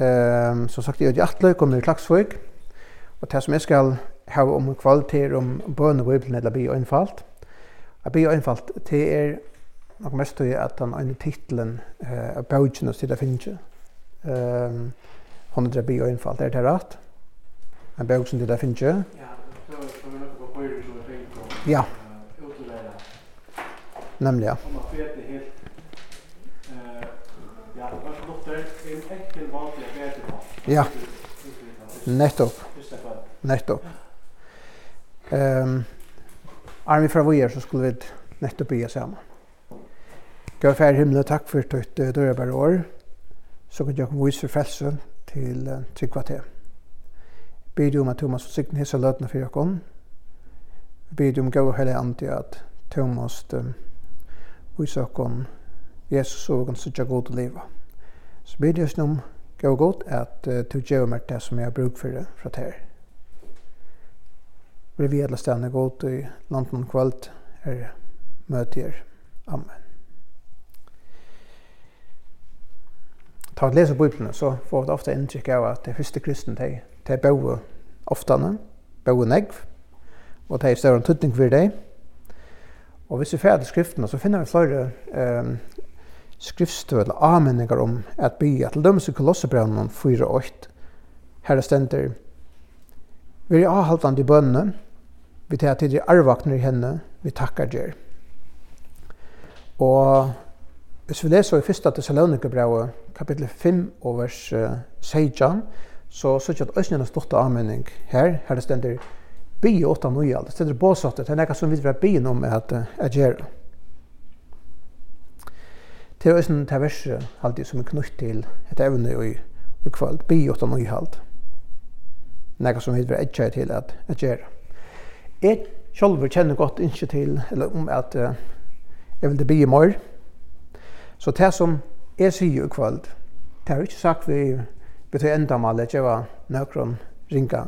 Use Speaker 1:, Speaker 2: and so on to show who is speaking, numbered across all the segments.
Speaker 1: Ehm som sagt jag hjärtle kommer i Klaxvik. Och det som jag ska ha om kvalitet om bön och bibeln eller be infallt. Att be infallt det är nog mest ju att han en titeln eh av bogen och sida finge. Ehm hon det be infallt är det rätt. En bog som det finge.
Speaker 2: Ja, så så på på ju så
Speaker 1: Ja. Nämligen.
Speaker 2: Om man vet det helt eh ja, vad låter en enkel vanlig
Speaker 1: Ja. Nettopp. Nettopp. Ehm Armi fra Voyer så skulle vi nettopp bygge sammen. Gud fær himmel, takk for tøyt ditt dørbar år. Så kan jeg vise for frelse til uh, Tryggva til. Bid om at Thomas og Sigten hisser løtene for dere. Bid om gode hele andre at Thomas um, vise dere Jesus og kan sitte god til livet. Så bid jeg om gå godt at uh, du gjør meg det som jeg har bruk for det fra til. Vi vil alle stedene godt i landen kvalt er møter. Amen. Ta og lese Bibelen, så får vi ofte inntrykk av at det første kristne, de, de bøver ofte, bøver negv, og de er større en tydning for deg. Og hvis vi fer til skriftene, så finner vi flere um, skriftstøy eller avmenningar om at bya til dømes i Kolossebrevnen 4 og 8. Her stender Vi er avhaltande i bønne, vi tar til de arvakner i henne, vi takkar djer. Og hvis vi leser i 1. Thessalonikerbrevet, kapittel 5 og vers 16, så så ikke at Øsnjene stått avmenning her, her det stender Bi åtta nøyal, det stender båsattet, det er nekka som vi vil byen om at, at gjøre. Det er også en terverse alltid som er knytt til et evne i, i kvöld, bi åtta nyhald. Nega som vi vil etja til at, at gjøre. Jeg sjolver kjenner godt ikke til, eller om at uh, jeg vil det bli i morgen. Så det som jeg sier i kvöld, det er ikke sagt vi betyr enda mal at jeg var nøkron ringa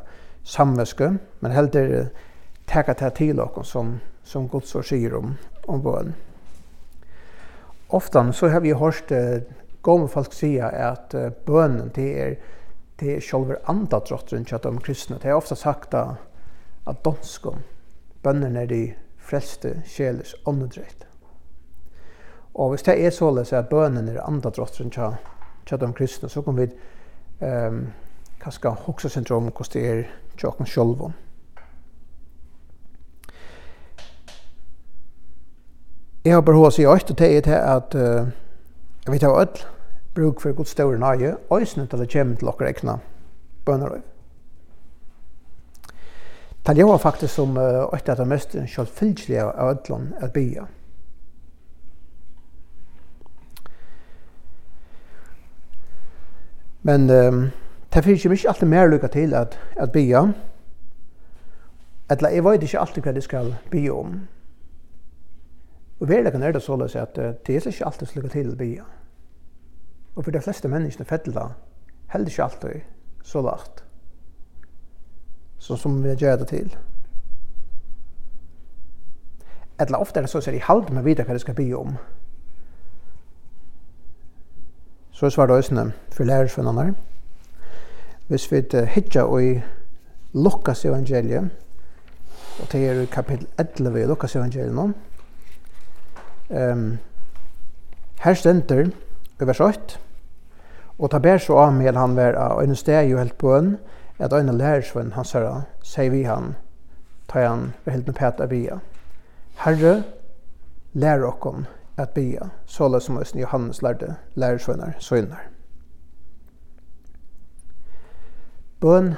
Speaker 1: samvæske, men heller uh, teka det til okkur som, som Guds år sier om, om bøen ofta så har vi hørt uh, gamla folk säga at uh, bønnen det er det är själva andadrottren til de kristne. det er ofta sagt at, att donskom bönen er de fleste själers åndedräkt. Og hvis det er således at bønnen er andadrottren til, til de kristne, så kan vi um, kanskje hoksa syndrom hvordan det er til åkken sjølven. Jeg har bare hva å si alt, og det er til at uh, jeg vet av alt bruk for god større nøye, og jeg til det kommer til dere ekne bønnerøy. Det er jo faktisk som uh, alt er det mest selvfylgjelige av ødlån er bya. Men um, det finnes jo ikke alltid mer lykke til at, at bya. Eller jeg vet ikke alltid hva det skal bya om. Um. Og verleggen er det såleis at det er ikke alltid slik til å bia. Og for de fleste menneskene fettela heller ikke alltid så lagt. Så som vi gjør det til. Eller ofte er det så at jeg halder meg videre hva det skal bli om. Så svar det også for lærersvennerne. Hvis vi hittar og i Lukas evangeliet, og det er i kapittel 11 i Lukas evangeliet nå, Um, her stender i vers 8, og ta bær så av med han var av en steg jo helt på bøn, at øyne lærersvenn han herre, sier vi han, ta han ved helt med pæta bia. Herre, lær okkon at bia, såle som oss Johannes lærte lærersvennar søgnar. Bøn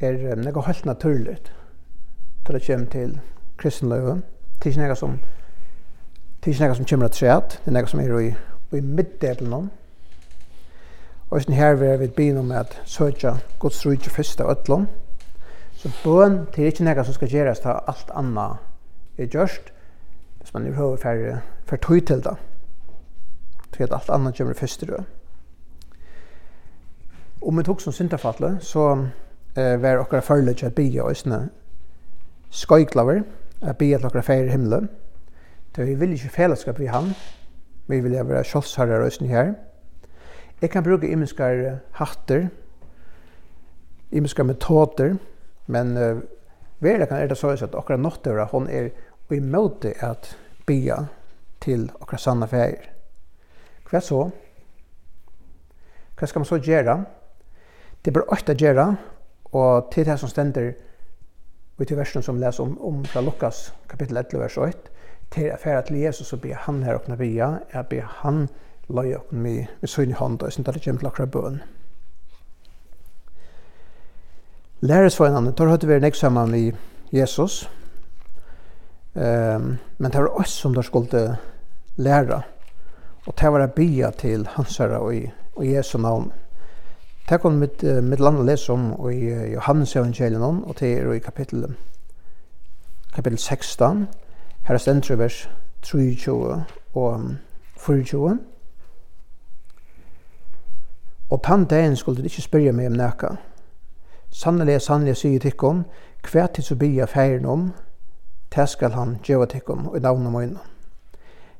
Speaker 1: er um, nekka helt naturligt til det kommer til kristenløven, til ikke nekka som Det er ikke noe som kommer til seg, det er noe som er i, i midtdelen om. Og sånn her vil vi begynne med at søtja Guds rydde først av øtlom. Så bøn, til er ikke noe som skal gjøres til alt annet er gjørst, hvis man er høyre for, for tog til det. Til at alt annet kommer først til det. Om vi tok som syndafattelig, så eh, var okkar forløp til at bygge oss skøyklaver, at bygge til okkar feir himmelen, Det vi vil ikke fellesskap vi han, vi vil være kjølsherre røysen her. Jeg kan bruke imenskar hatter, imenskar metoder, men uh, verre kan er det så at akkurat nåttøra, hon er i det at bya til akkurat sanna feir. Hva så? Hva skal man så gjøre? Det er bare åtta gjøre, og til det som stender, og i til versen som leser om, om fra Lukas, kapittel 11, vers 8, til å fære til Jesus og be han her åkne via, jeg be han løy åkne med, med sønne hånd, og jeg synes det kommer til akkurat bøen. Læres for en annen, tar høyte vi nek sammen med Jesus, um, men det var oss som der skulle lære, og det var å be til hans herre og, og Jesu navn. Det kom mitt, mitt land å lese om i Johannes evangelien, og det er i kapittel, kapittel 16, Her stendur i vers 23 og 24. Og tann dagen skulle du ikke spørre meg om nekka. Sannelig, sannelig, sier tikkum, hva til så bya feiren om, det skal han gjeva tikkum i navnet møyna.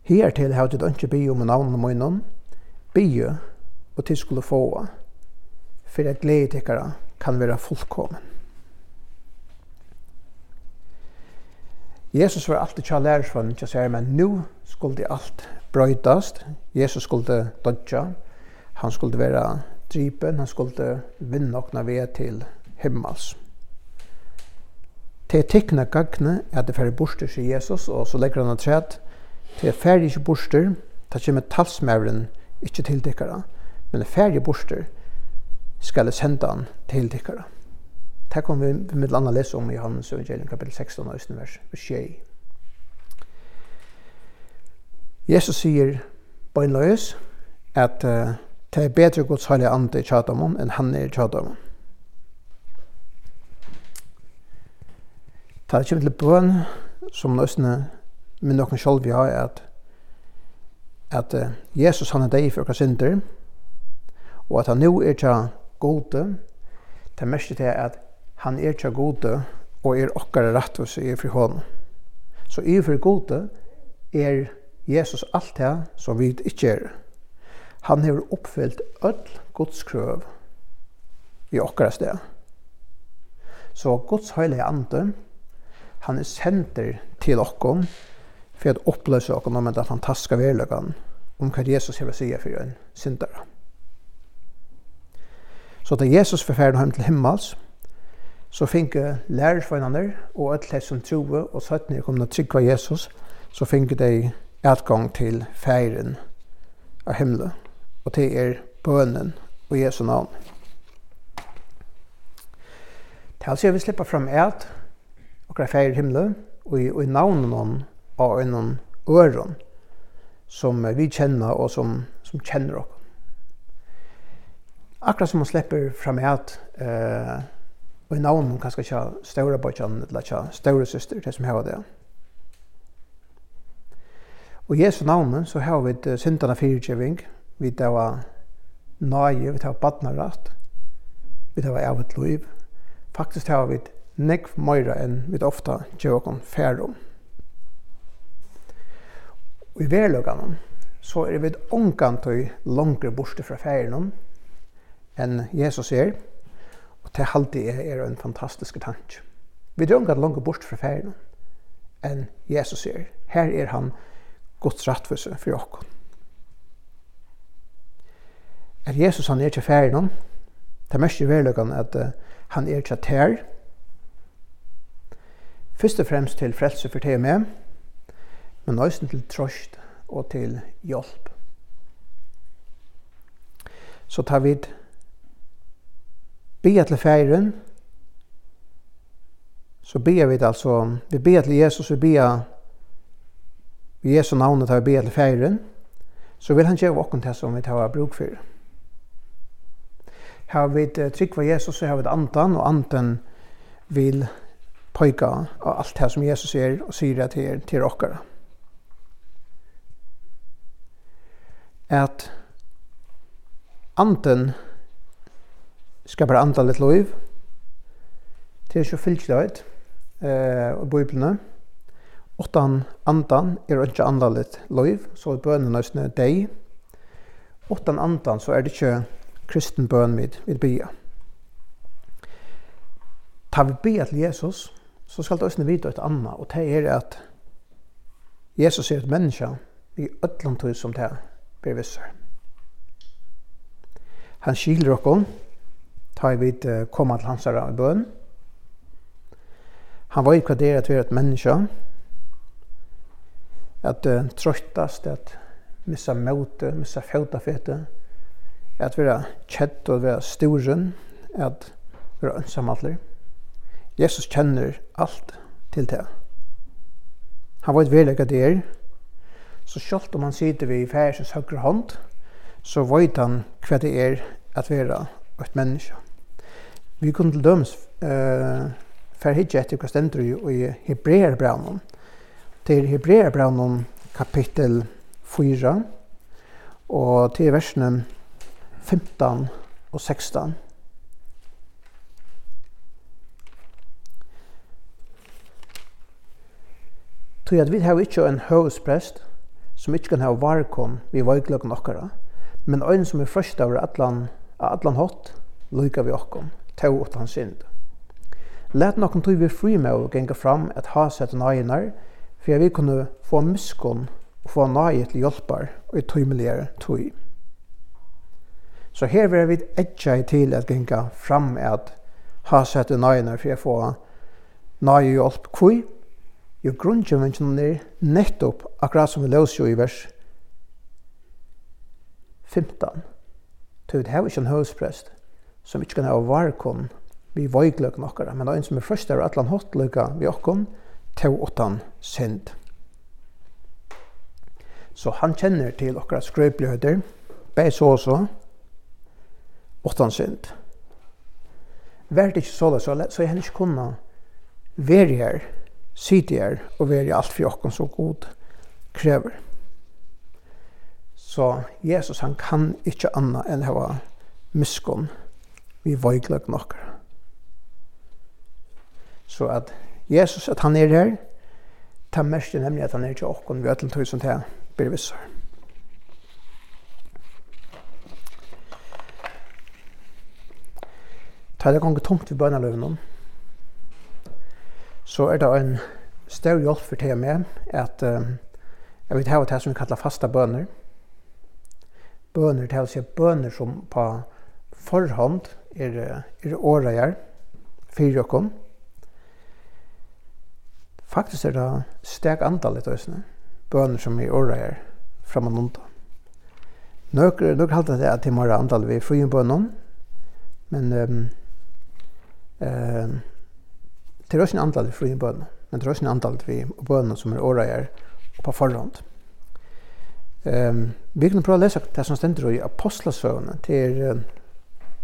Speaker 1: Her til har du ikke bya om i navnet møyna, bya og til skulle få, for at glede tikkara kan være fullkommen. Jesus var alltid tja lærersvann, tja sier, men nu skulle alt brøytast. Jesus skulle dodja, han skulle være drypen, han skulle vinna okna ved til himmels. Til tikkene gagne er det færre borster, sier Jesus, og så legger han at træt, til færre ikke borster, ta kjemme talsmævren, ikke til tikkere, men færre borster skal sende han til tikkere. Det kommer vi med landa lese om i Johannes evangelium kapitel 16 og vers 6. Jesus sier bøgnløys at uh, det er bedre Guds heilige ande i tjadamon enn han er i tjadamon. Det er kommer til bøn som nøsne med noen selv vi har at at uh, Jesus han er deg for hva synder og at han nå er tja gode det er mest til at han er tja gode og er okkara rett i er fri hånd. Så i fri gode er Jesus alt det som vi ikke er. Han har oppfyllt all Guds krøv i okkara sted. Så Guds heilige ande, han er sender til okkom for å oppløse okkom om den fantastiske verløkken om hva Jesus har sier for en syndere. Så da Jesus forferder ham til himmels, så finke lærersvennerne og alle de som troer og søttene kom til trygg av Jesus, så finke de utgang til feiren av himmelen, og til er bønnen og Jesu navn. Til altså jeg vil slippe fram et, og det feir himmelen, og i, og i navnen av en øren, som vi kjenner og som, som kjenner oss. Akkurat som man slipper fram et, eh, Og i navn kanskje ikke større bøtjan, eller ikke større søster, det som har det. Og i Jesu navn så har vi syndana fyrirgjeving, vi det var nage, vi det var vi det var av liv. Faktisk har vi nekv møyra enn vi ofta gjevakon færum. Og i verløgane så er vi ångkant og langere borste fra færum enn Jesus er, Og det halte jeg er en fantastisk tanke. Vi drømmer at langt bort fra ferien enn Jesus er. Her er han Guds rettføse for oss. Er Jesus han er til ferien, det er mest i verløkene at uh, han er til her. Først og fremst til frelse for det med, men også til trøst og til hjelp. Så tar vi bia til feiren, så bia vi altså, vi bia til Jesus, vi bia i Jesu navnet tar vi bia til feiren, så vil han gjøre åkken til som vi tar bruk for. Her vi trygg for Jesus, så har vi andan, og andan vil pojka av alt det som Jesus er og sier det til, til dere. At andan skapar andalit liv. Det er ikke fylgjeløyt eh, og bøyblene. Åttan andan er ikke andalit liv, så er bønene nøysene deg. Åttan andan så er det ikke kristen bøn vid, vid bya. Ta vi bya til Jesus, så skal det også vite et annet, og det er at Jesus er et menneske i ødlandtøy som det er bevisser. Han skiler okkon, ta i vid komma til hans herre i bøn. Han var at vi er et menneske, at uh, trøttast, at missa møte, missa fjautafete, at vera kjett og vera storen, at vera ønsamallir. Jesus kjenner alt til det. Han var et vellega der, så sjalt om han sitter ved færsens høyre hånd, så vet han hva det er at vera et menneske. Vi kunne til dømes uh, ferhidje etter hva stender i Hebreerbraunen. Til Hebreerbraunen kapittel 4 og til versene 15 og 16. Tog at vi har ikke en høvesprest som ikke kan ha varkom vi vøygløkken okkara, men øyn som er frøst over atlan, atlan hot, lykka vi okkom to hans synd. Let nokon tog vi fri med å genga fram et haset og nøyenar, for jeg vil kunne få muskon og få nøye til hjelpar og i tøymeligere tøy. Så her vil vi etja i til at genga fram et haset og nøyenar, for jeg får nøye hjelp kvøy, jo grunnkjøvingen er nettopp akkurat som vi løser i vers 15. Tøyt hever ikke en høvsprest, som ikke kan ha varkon vi vajgløk nokkara, men en som er først er atlan hottløka vi okkon, tau åttan synd. Så han kjenner til okkara skrøybløyder, bei så også, åttan synd. Vær det ikke så da, så, så jeg henne ikke kunne være her, sitte her, og være alt for okkon så god krever. Så Jesus han kan ikke anna enn hava miskunn vi veiklag nokkar. Så at Jesus, at han er her, ta mest er nemlig at han er til åkken ved ødelen tøysen til blir vissar. Ta det gongen tungt ved bønaløven så er det en større hjelp for til med at uh, jeg vet her det som vi kallar fasta bøner. Bøner, det er å si bøner som på forhånd er, er åreier fyrir okkom. Faktisk er det steg andalit tøysene, bøner som er åreier fram og nunda. Nøkker, nøkker halte det at de har andal vi frien bønnen, men um, um, det er også en antall vi frien men det er også en antall vi bønnen som er åreier på forhånd. Um, vi kan prøve å lese det som stender i apostlesøvnene til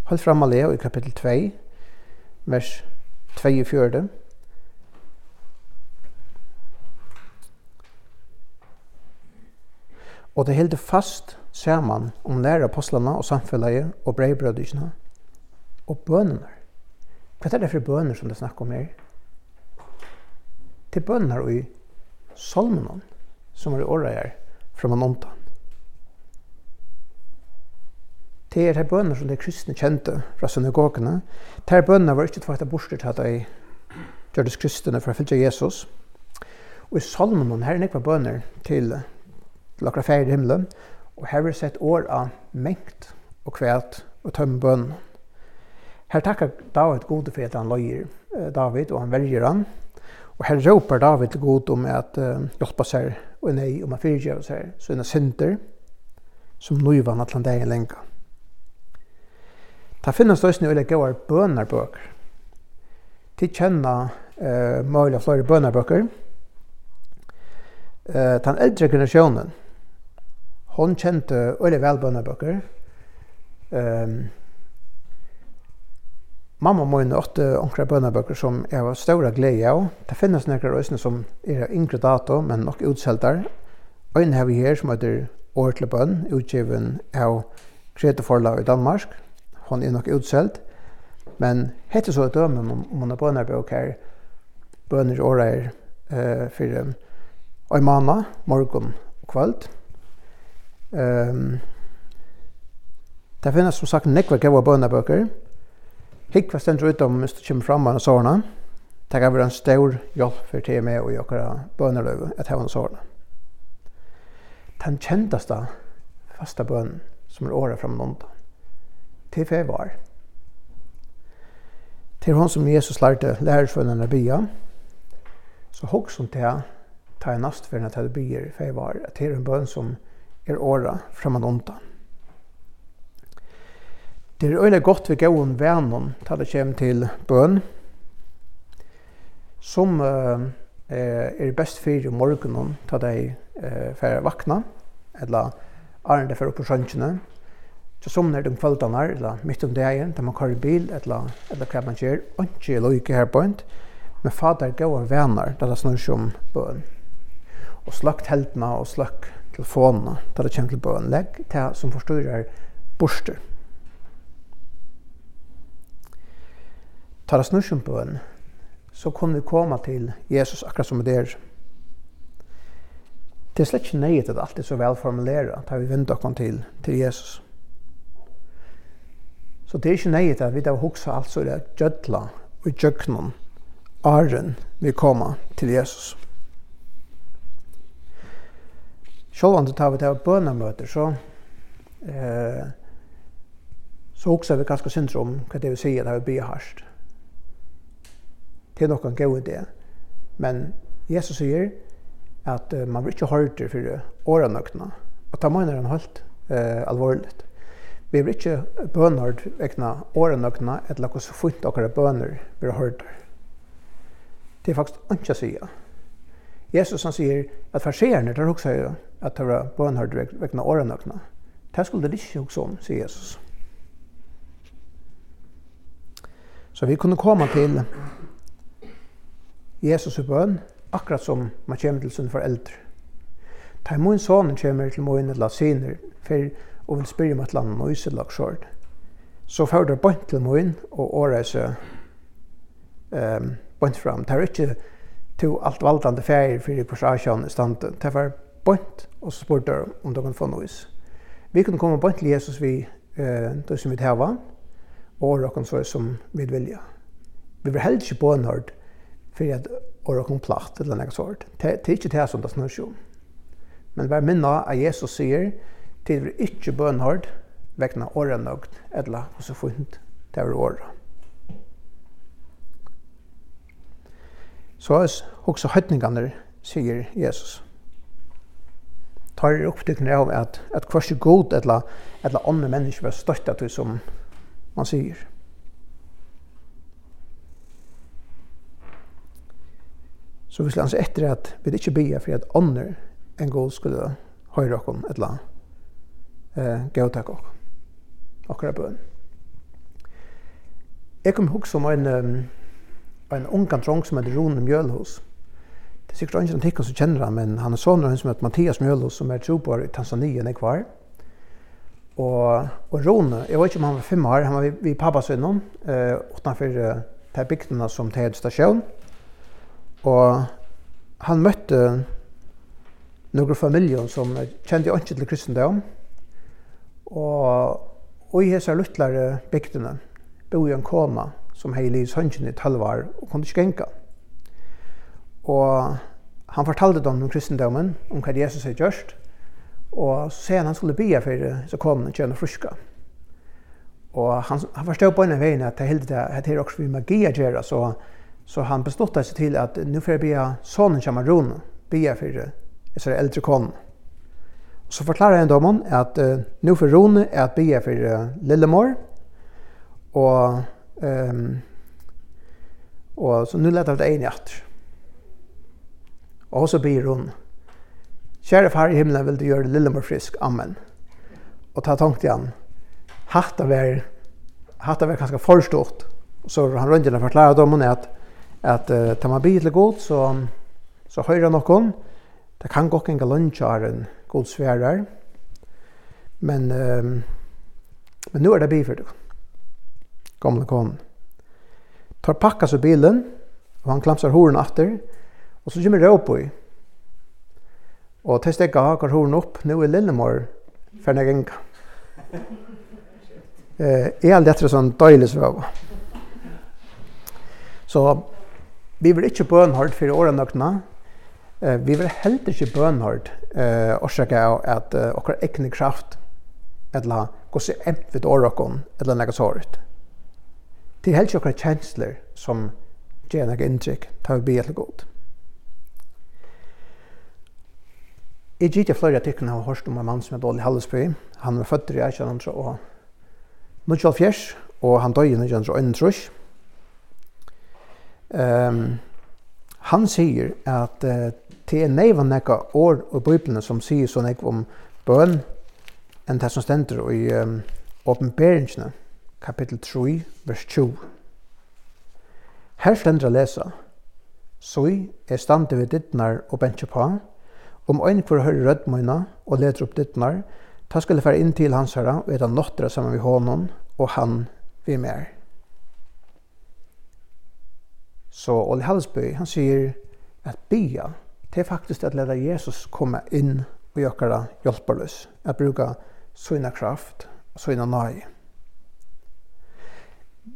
Speaker 1: Hold fram Leo i kapittel 2, vers 24. Og det hilde fast saman om nære apostlene og samfunnet og breibrødysene og bønene. Hva er det for bønene som det snakker om her? Til bønene i salmene som er i året her, fra man omtann. det er her bønner som de kristne kjente fra synagogene. Det her bønner var ikke tvart av borster til at de gjørtes kristne for å fylle Jesus. Og i salmen her er nekva bønner til lakra feir i himmelen, og her er sett år av mengt og kvæt og tømme bønnen. Her takkar David gode for at han løyer David, og han velger han. Og her råper David til god om at uh, hjelpa seg og nei om han fyrtjøver seg, så er synder som nøyvann at han deg lenga. Det finnes også noen ulike gode bønerbøker. De kjenner eh, mulig av flere bønerbøker. Eh, den eldre generasjonen, hun kjente veldig vel bønerbøker. Eh, mamma må inn åtte onkra bønerbøker som jeg var større glede av. Det finnes noen røsene som er yngre dato, men nok utselter. Øyne har vi her som heter Årtle Bønn, utgiven av Grete Forla i Danmark hon er nok utselt. Men hette så et døme om, om hun er bønerbøk her, bønner i året er eh, for en måned, morgen og kvöld. Um, det finnes som sagt nekva gaua bønerbøker. Hikva stendur utom hvis du kommer fram med sårene. Det kan være en stor hjelp for til meg og jokere bønerløve at hava sårene. Den kjenteste fasta bønnen som er året fram nånda til fevar. Til hon som Jesus lærte lærersvønnen å bya, så hokk som til ta en nastferna til det byer fevar, at det er en bønn som er åra fremad ondan. Det er øyne godt vi gåon vennen til det kommer til bøn, som uh, er best fyrir morgenen til de uh, færre vakna, eller arne det fyrir oppe sjønkjene, Så som när de kvällarna eller mitt om dagen där man kör bil eller eller kan man köra och inte lika här på en. Men fader går vänner där det snurrar som bön. Och slakt heltna och släck telefonerna där det kommer till bön. Lägg till som förstör borster. Tar det snurrar som bön så kunne vi komme til Jesus akkurat som det er. Det er slett ikke nøyet at alt er så velformuleret, tar vi vindt oss til, til Jesus. Så det er ikke nøyet at vi da hoksa alt så er det gjødla og gjøknon åren vi kommer til Jesus. Selv om det tar vi til bønamøter, så eh, så hoksa vi ganske synd om hva det vil si at vi blir harst. Det er noen god idé. Men Jesus sier at uh, man vil ikke hardt for årenøktene. Og ta mener han holdt uh, alvorligt. Vi er ikke bønhård vekna årenøkna eller hvordan hos funnet dere bønner vi har hørt. Det er faktisk ikke å si. Jesus han sier at farseerne tar også er at det var bønhård vekna årenøkna. Det skulle det ikke også om, sier Jesus. Så vi kunne komme til Jesus i bøn akkurat som man kommer til sine foreldre. Ta imot sonen kommer til moen eller siner, for og vil spyrja om et land nøyselag sjård. Så får det bønt til moen og åreise um, bønt fram. Det er ikke to alt valdande feir fyrir korsasjon i standen. Det var bønt, og så spurte om de kan få nøys. Vi kunne komme bønt til Jesus vi eh, det som vi hava, og årekken så som vi vilja. Vi vil heldig ikke bønhørt for at årekken platt eller noe sånt. Det er ikke det som det snur seg om. Men vær minna at Jesus sier, til vi ikke bønhård, vekna åra nøgt edla og så funnet det er åra. Så er også høytningene, sier Jesus. Tar er opptrykkene av at, at hver så god etla, etla andre mennesker vil støtt til som man sier. Så vi skal anse etter at vi ikke bia for at andre en god skulle høyre okken eller annet eh, gå gautak ok. Okra bøn. Jeg kom ihåg som en, um, en ung drong som heter Rune Mjølhus. Det er sikkert ikke en tikk som kjenner han, men han er sånn som heter Mathias Mjølhus, som er trobar i Tanzania enn jeg var. Og, og Rune, jeg vet ikke om han var fem år, han var vid, vid pappas innom, eh, utenfor eh, per bygdene som til stasjon. Og han møtte noen familier som kjente ikke til kristendom, Og i hese luttlare bygdene bo en kona som hei livs hønsjen i talvar og kunne ikke genka. Og han fortalte dem om kristendommen, om hva Jesus hadde gjørst, og så sier han han skulle bia for så konen kjønne fruska. Og han, han forstod på en av veien at det hele det her også vi magi å gjøre, så, så han bestod seg til at nu får jeg bia sonen kommer rune, bia for det eldre konen så forklarer jeg dommen at uh, nå for Rune er at bygge for uh, Lillemor, og, um, og så nå leter vi det ene etter. Og så be hun, kjære far i himmelen vil du gjøre Lillemor frisk, amen. Og ta tanke igjen, hatt av er, hatt av er kanskje forstått, så han rundt og forklarer dommen at, at uh, tar man bygge til god, så, så høyrer noen, det kan gå ikke en galantjaren, god svärar. Men eh, men nu är det biför då. Gamla kon. Tar packa så bilen och han klamsar horen efter och så kommer det upp i. Och til det har horen upp nu är Lillemor för en gang. Eh, er allt etter sånn døylig svøv. Så vi vill ikke bönhård för åren nökna, Eh, vi var helt ikke bønhørt eh, årsaker av at eh, okker ekne kraft eller gå seg emt vid årakon eller nekka såret. Det er helt ikke okkar kjensler som gjør nekka inntrykk tar vi bia helt godt. Jeg gitt jeg flere artiklene har hørt om en mann som er dårlig Hallesby. Han var født i 1974 og han døg i 1931. Um, han sier at uh, det er neivan nekka år i Bibelen som sier så nekka om bøn enn det som stender i um, åpenberingsene, kapittel 3, vers 20. Her stender å lesa, «Soi er stande ved dittnar og bensje på, om ein for å høre rødmøyna og leder opp dittnar, ta skulle fære inn til hans herra og eta nottra saman vi hånden og han vi mer.» Så Oli Halsby, han sier at bya, det er faktisk at leda Jesus komme inn og gjøre hjelperløs, at bruka sina kraft og sånne nøy.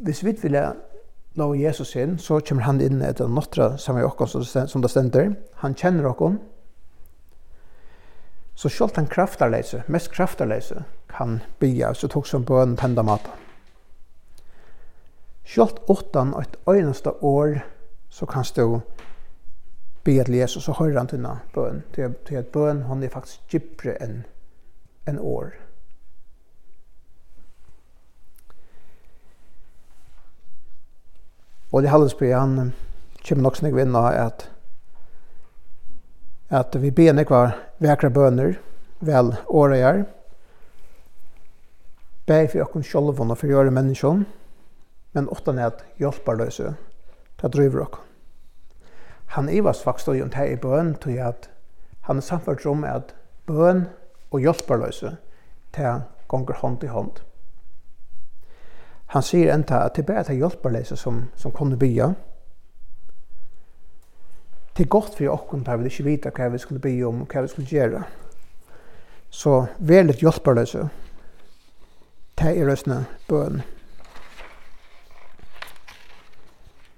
Speaker 1: Hvis vi vil la Jesus inn, så kommer han inn etter nåttra sammen med oss som det stender. Han kjenner oss. Så selv han kraftarleise, mest kraftarleise, kan bya, så tok som på en tenda mat. Selv åttan og et øyneste år, så kan stå be til Jesus, så hører han denne bøn. Det er at bøn, han er faktisk gypre enn en år. Og det Hallesby, han kommer nok snakk vinna at at vi ber nekvar vekra bøner, vel året er. Be for okkon sjolvån og for å gjøre menneskjon, men åttan er at hjelparløse, det driver okkon han ivast faktisk og det i bøn til at han er samfunnet om at bøn og hjelperløse til gonger hånd i hånd. Han sier enda at det er bare til hjelperløse som, som kunne bya. Det er godt for oss da vi ikke vite hva vi skulle bya om og hva vi skulle gjøre. Så vær litt hjelperløse til er røstene bøn.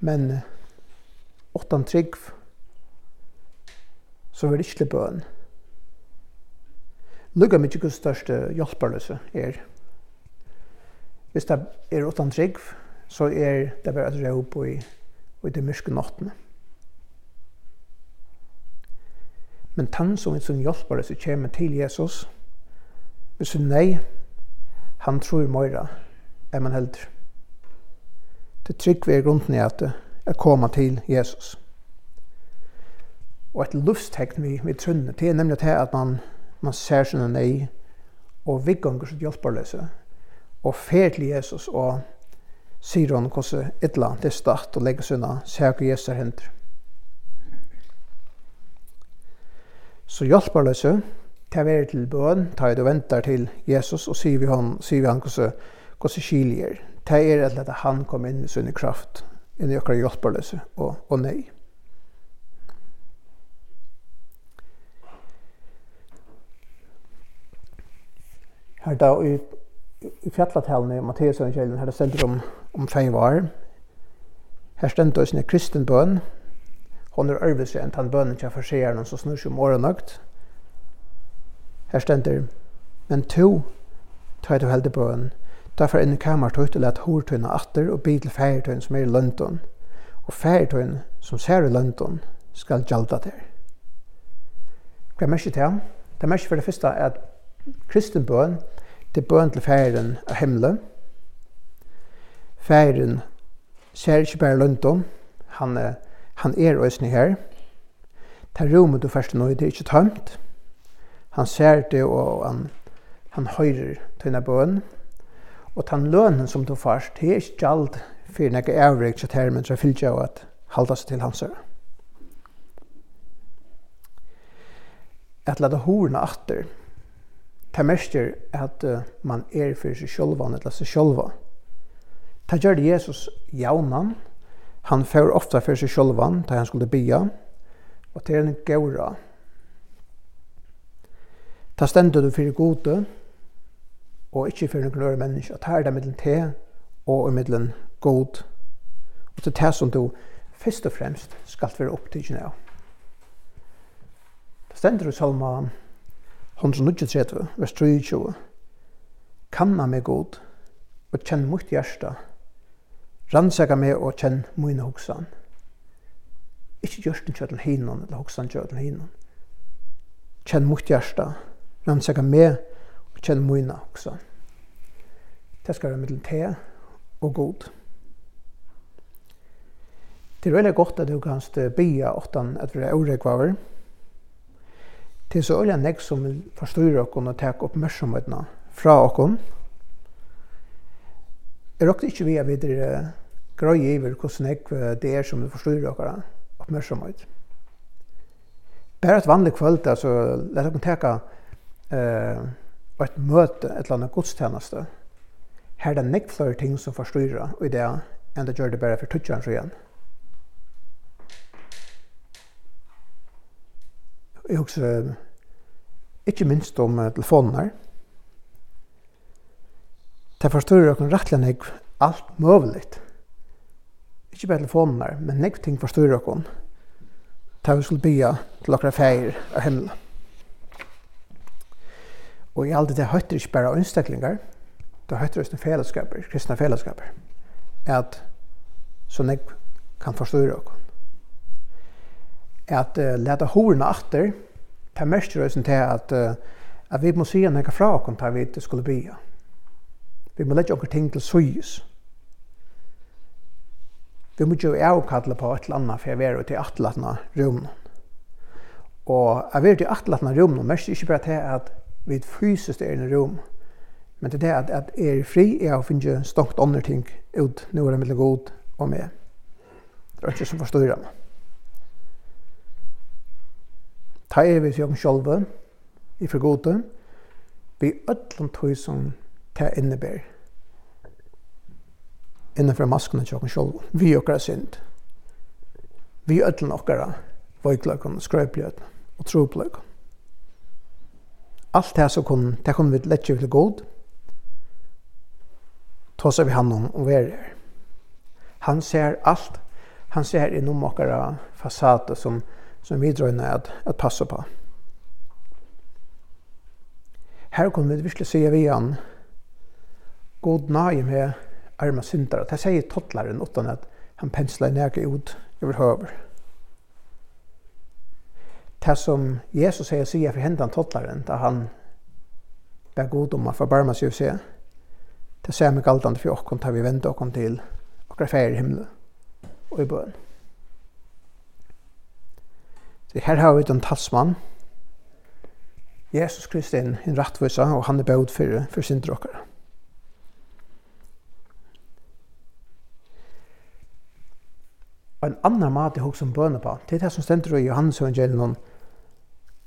Speaker 1: Men åttan trygg, så vil ikke bøn. Lugga mykje Guds største hjelperløse er. Hvis det er åttan trygg, så er det bare et råp på i, i det mørke nattene. Men tann som en sånn hjelperløse kommer til Jesus, hvis hun nei, han tror møyra, er man heldur. Det trygg vi er grunden i at det at komme til Jesus. Og et luftstegn vi, vi trunner til, nemlig til at man, man ser sånne nei, og vidganger sitt hjelperløse, og fer til Jesus, og sier han hvordan ytla til start og legger sånne ser hva Jesus hender. Så hjelperløse, til å være til bøn, tar du venter til Jesus, og sier vi han, sier vi han hvordan, hvordan skiljer. Det er at han kom inn i sin kraft, inn i okkar hjelparløse og, og nei. Her da i, i fjallatalene i Matteus evangelium, her det stender om, om fengvar. Her stender også en kristen bøn. Hon er ærvis enn tann bønnen til forseeren som snur seg om årenøkt. Her stender, men to, tøy du heldig bøn, Ta fer inn i kamartøyt og let hortøyna atter og bid til færtøyn som er i London. Og færtøyn som ser i London skal gjalda der. Hva er til? Det er mest for det første at kristen bøn, det er bøn til færen av himmelen. Færen ser ikke bare London, han, er, han er òsne her. Det er rommet du først nå, det er ikke tømt. Han ser det og han, han høyrer tøyna bøn. Og den lønnen som du først, det er ikke alt for noe avrik til her, men så fyllt jeg at halda seg til hans øre. At lade horene atter, det mestjer at man er for seg sjølva, eller seg sjølva. Det gjør Jesus jaunan, han får ofta for seg sjølva, da han skulle bya, og til en gaura. Ta stendet du fyrir gode, og ikke for noen øre menneske, og er det mellom te og mellom god. Og til det som du først og fremst skal være opptidgjende av. Det stender i salma 139, vers 23. Kanna meg god, og kjenn mot hjärsta. Rannsaka meg og kjenn mine hoksan. Ikke gjørst gjørsten kjøtlen hinon, eller hoksan kjøtlen hinon. Kjenn mot hjärsta. Rannsaka meg og kjenner mine också. Det skal være mellom te og god. Det er veldig godt at du kan bia åttan at vi er åregvaver. Det er så øyla nek som vil forstyrre okken og tek oppmerksomhetene fra okken. Jeg råkte ikke vi er videre grøy iver hvordan nek det er som vil forstyrre okken oppmerksomhet. Bare et vanlig kvöld, altså, let okken teka eh, og et møte, et eller annet godstjeneste, her er det nekk flere ting som forstyrrer i det enn det gjør det bare for tutsjeren så igjen. Jeg husker ikke minst om telefonen her. Det forstyrrer dere rettelig nekk alt mulig. Ikke bare telefonen her, men nekk ting forstyrrer dere. Det vi skulle bya til dere feir av himmelen. Og i alt det høytter ikke bare innstaklinger, det høytter også fellesskaper, kristne fellesskaper, at sånn jeg kan forstå dere. At uh, lete horene atter, ta mest røysen til at, uh, at vi må si en hekka fra oss til vi ikke skulle bya. Vi må lette noen ting til søyes. Vi må jo avkalle på et eller annet for jeg vil til atlatna romene. Og jeg vil til atlatna romene, mest ikke bare til at vi fysiskt är i en rum. Men det är att, att är fri är att finna stångt andra ting ut. Nu är det mellan god och med. Det är inte som förstår dem. Ta er vi som själva i förgåten. Vi ötlom tog som ta innebär. Innanför maskerna till oss själva. Vi åker synd. Vi ötlom åker vajklöken, skröplöken och troplöken. Alt det som kom, det kom vi lett til god. Tås vi han om og vi er her. Han ser alt. Han ser innom okkara fasader som, som vi drøyner at, at passe på. Her kommer vi virkelig se vi han god nage med arma syndere. Det sier tottlaren utan at han pensler nægge ut over høver det som Jesus sier sier for hendan tottlaren, da han ber god om å forbarme seg og se, det ser meg galdende for åkken tar vi vente åkken til åkker feir i himmelen og i bøen. Så her har vi den talsmann, Jesus Kristus er en rattvisa, og han er bød for, for sin dråkere. Og en annan mat i hos som bønne på, det er det som stender i Johannes evangelion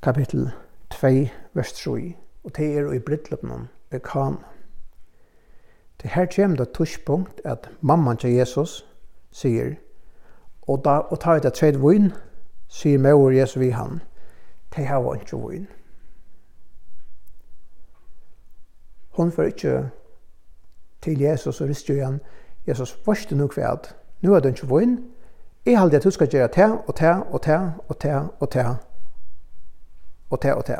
Speaker 1: kapittel 2, vers 3, og det er i brittløpnen ved Kana. Det her kommer det tushpunkt at mamman til Jesus sier, og, da, og tar ut et tredje vun, sier mor Jesu vi han, det her var ikke vun. Hun får ikke til Jesus og rister igjen, Jesus, varste nok ved at, nu er du ikke vun, jeg halde at du skal gjøre det, og det, og det, og det, og det, og te og te.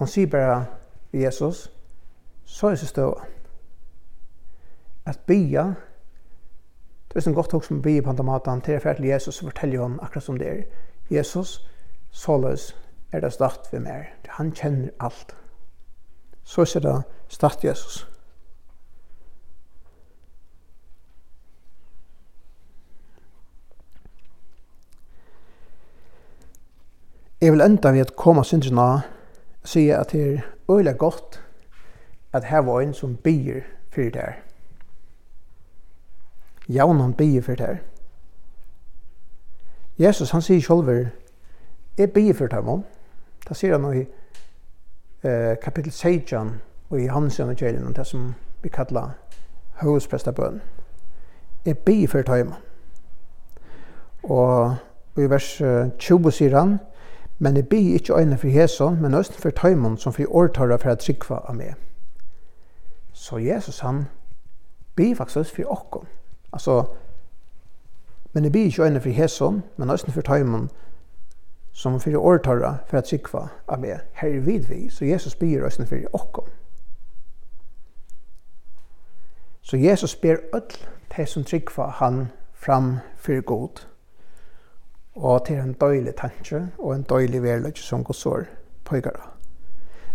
Speaker 1: Hon sier bare Jesus, så er det støv. At bya, det er sånn godt hok som bya på andre maten, til jeg til Jesus og forteller han akkurat som det er. Jesus, såleis er det start ved mer. Han kjenner alt. Så er det start Jesus. Jesus. Jeg vil enda ved at koma og si at det er øyelig godt at her var en som byr for det her. Jaun han byr det her. Jesus han sier sjolver jeg byr for det her. Da sier han i eh, kapittel 16 og i hans evangelien det som vi kallar høvesprestabøn. Jeg byr for det her. Og i vers 20 sier han Men jeg blir ikke øyne for Jesu, men også for tøymon som for årtøyre for at trykva av meg. Så Jesus han blir faktisk for okkom. Altså, men jeg blir ikke øyne for Jesu, men også for tøymon som for årtøyre for at trykva av meg. Her er vidvi, så Jesus blir også for okkom. Så Jesus ber öll de som tryggva han fram fyrir god. Og til en døylig tanke og en døylig verløyke som går sår pøygare.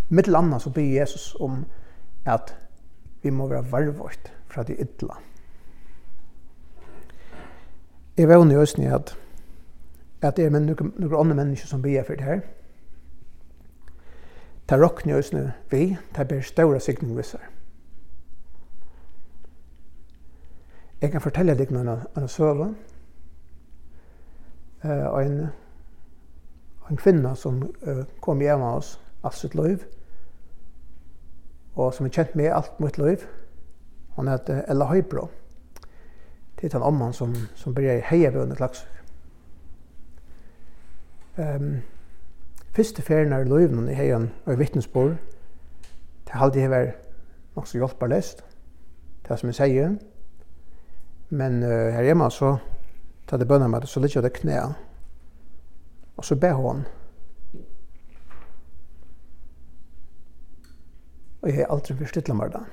Speaker 1: Mitt landa så byr Jesus om at vi må være varvårt fra de ytla. Jeg vet i øsne at at det er noen, noen andre mennesker som byr for det her. Det råkner i øsne vi, det ber større sikning visser. Jeg kan fortelle deg noen av søvn eh en en kvinna som uh, kom hjem av oss alt sitt liv. Og som er kjent med alt mitt liv. Hon heter Ella Høybro. Det er den omman som, som blir heia ved under klaks Um, første ferien er løyvnen i heien og i vittnesbord, det halde jeg var nok så hjelpbar lest, det som jeg sier. Men uh, her hjemme så ta det bønna med så ligger det knæ. Og så ber hon. Og jeg har aldri forstittlet meg det.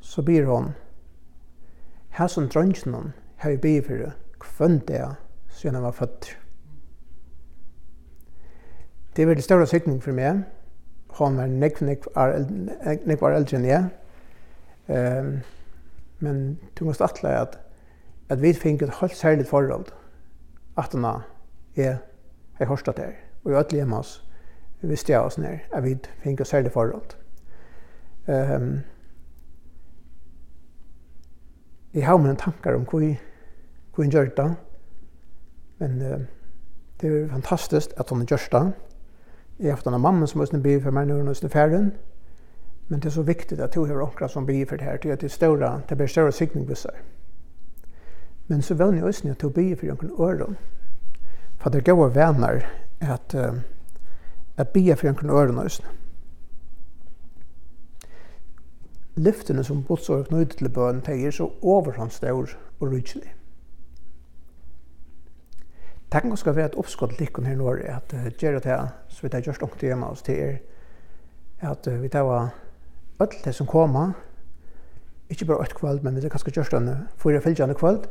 Speaker 1: Så ber hon, her som drønnsjen hon, har jeg ber for hvem det er, siden han var født. Det er veldig større sikning for meg. Hon var nekv, nekv, nekv var eldre enn jeg. Um, men du må atle at at vi fikk et helt særlig forhold at han er i Horstad der, og i ødelig hjemme oss visste jeg oss ned, at vi fikk et særlig forhold. Um, jeg har mine tankar om hvor hvor han gjør det, men uh, det er fantastisk at hun gjør det. Jeg har haft en mamma som også blir for meg når hun er ferdig, men det er så viktigt at du har omkring som blir for det her, til at det er større, det blir større sikning på seg. Men så vann jag ösnja till att be for noen öron. For det går venner at, uh, att be för någon öron også. Lyftene som botsår knyttet til bøn, de er så overhåndsstår og rydselig. Det kan ganske være et oppskott likken her nå, at uh, gjør det her, så vi tar gjørst ångt hjemme oss til er, at uh, vi tar alt det som kommer, ikke bare et kvöld, men vi tar kanskje gjørst en fyra fylgjande kvöld,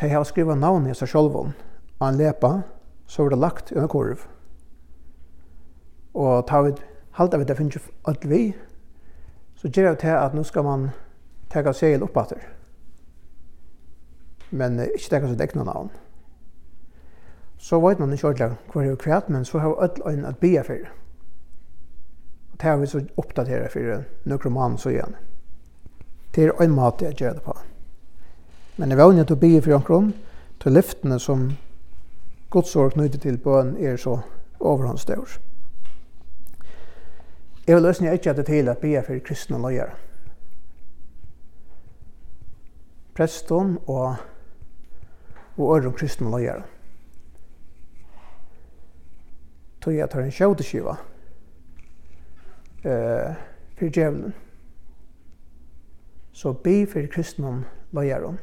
Speaker 1: de har skrivet navnet i seg selv om en lepa, så var det lagt i en kurv. Og ta vi, halte vi det finnes alt vi, så gjør det til at nå skal man tega segel opp etter. Men eh, ikke tega seg egna navn. Så vet man ikke ordentlig hva det er kvært, men så har vi alt øyne at bia for. Og det har vi så oppdateret for noen nøkroman så igjen. Det er en måte jeg gjør det på. Men jeg vågner til å bygge for omkron, til lyftene som godsår knyttet til bøn er så overhåndsdør. Jeg vil løsne ikke at det til at be for kristne løyere. Preston og og øren kristne løyere. Tog jeg tar en kjøteskiva eh, for djevelen. Så be for kristne løyere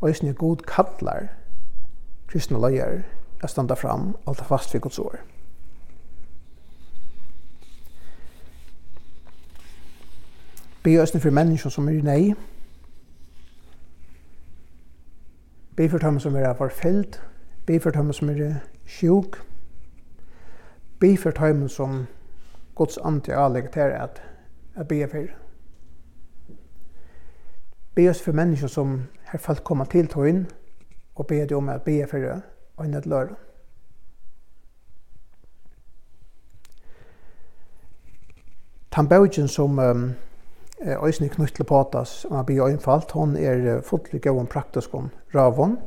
Speaker 1: og eisne god kallar kristna løyer at standa fram og ta fast for Guds ord. Be eisne for mennesker som er i nei. Be for dem som er forfyllt. Be for dem som er sjuk. Be for dem som Guds ante aleg til at, at be for. Be oss for mennesker som her folk koma til tøyn og be dem om at be for det, og øyne til løren. Tambaugen som um, Øysni Knuttle Patas, som har bygd øynfalt, hun er fotlig gøy om praktisk om ravon.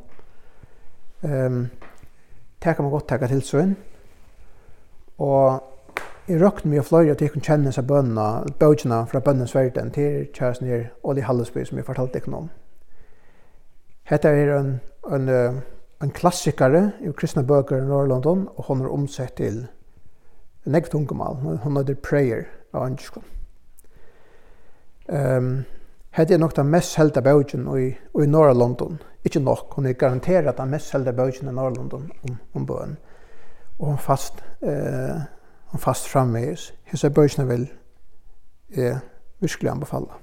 Speaker 1: Um, det kan man godt takke til søen. Og jeg røkte mye fløyre at jeg kunne kjenne seg bønna, bønna fra bønnens verden til kjæresten her, Oli Hallesby, som jeg fortalte ikke noe om. Hetta er ein ein ein klassikare i kristna bøker i Norrlondon og hon er omsett til nekv tungumal. Hon heter Prayer av Anskon. Ehm um, hetta er nok ta mest helda bøkin i i Norrlondon. Ikki nok, hon er garanterat ta mest helda bøkin i Norrlondon om om bøn. Og hon fast eh uh, hon fast framvis. Hesa bøkin vil er virkelig anbefala.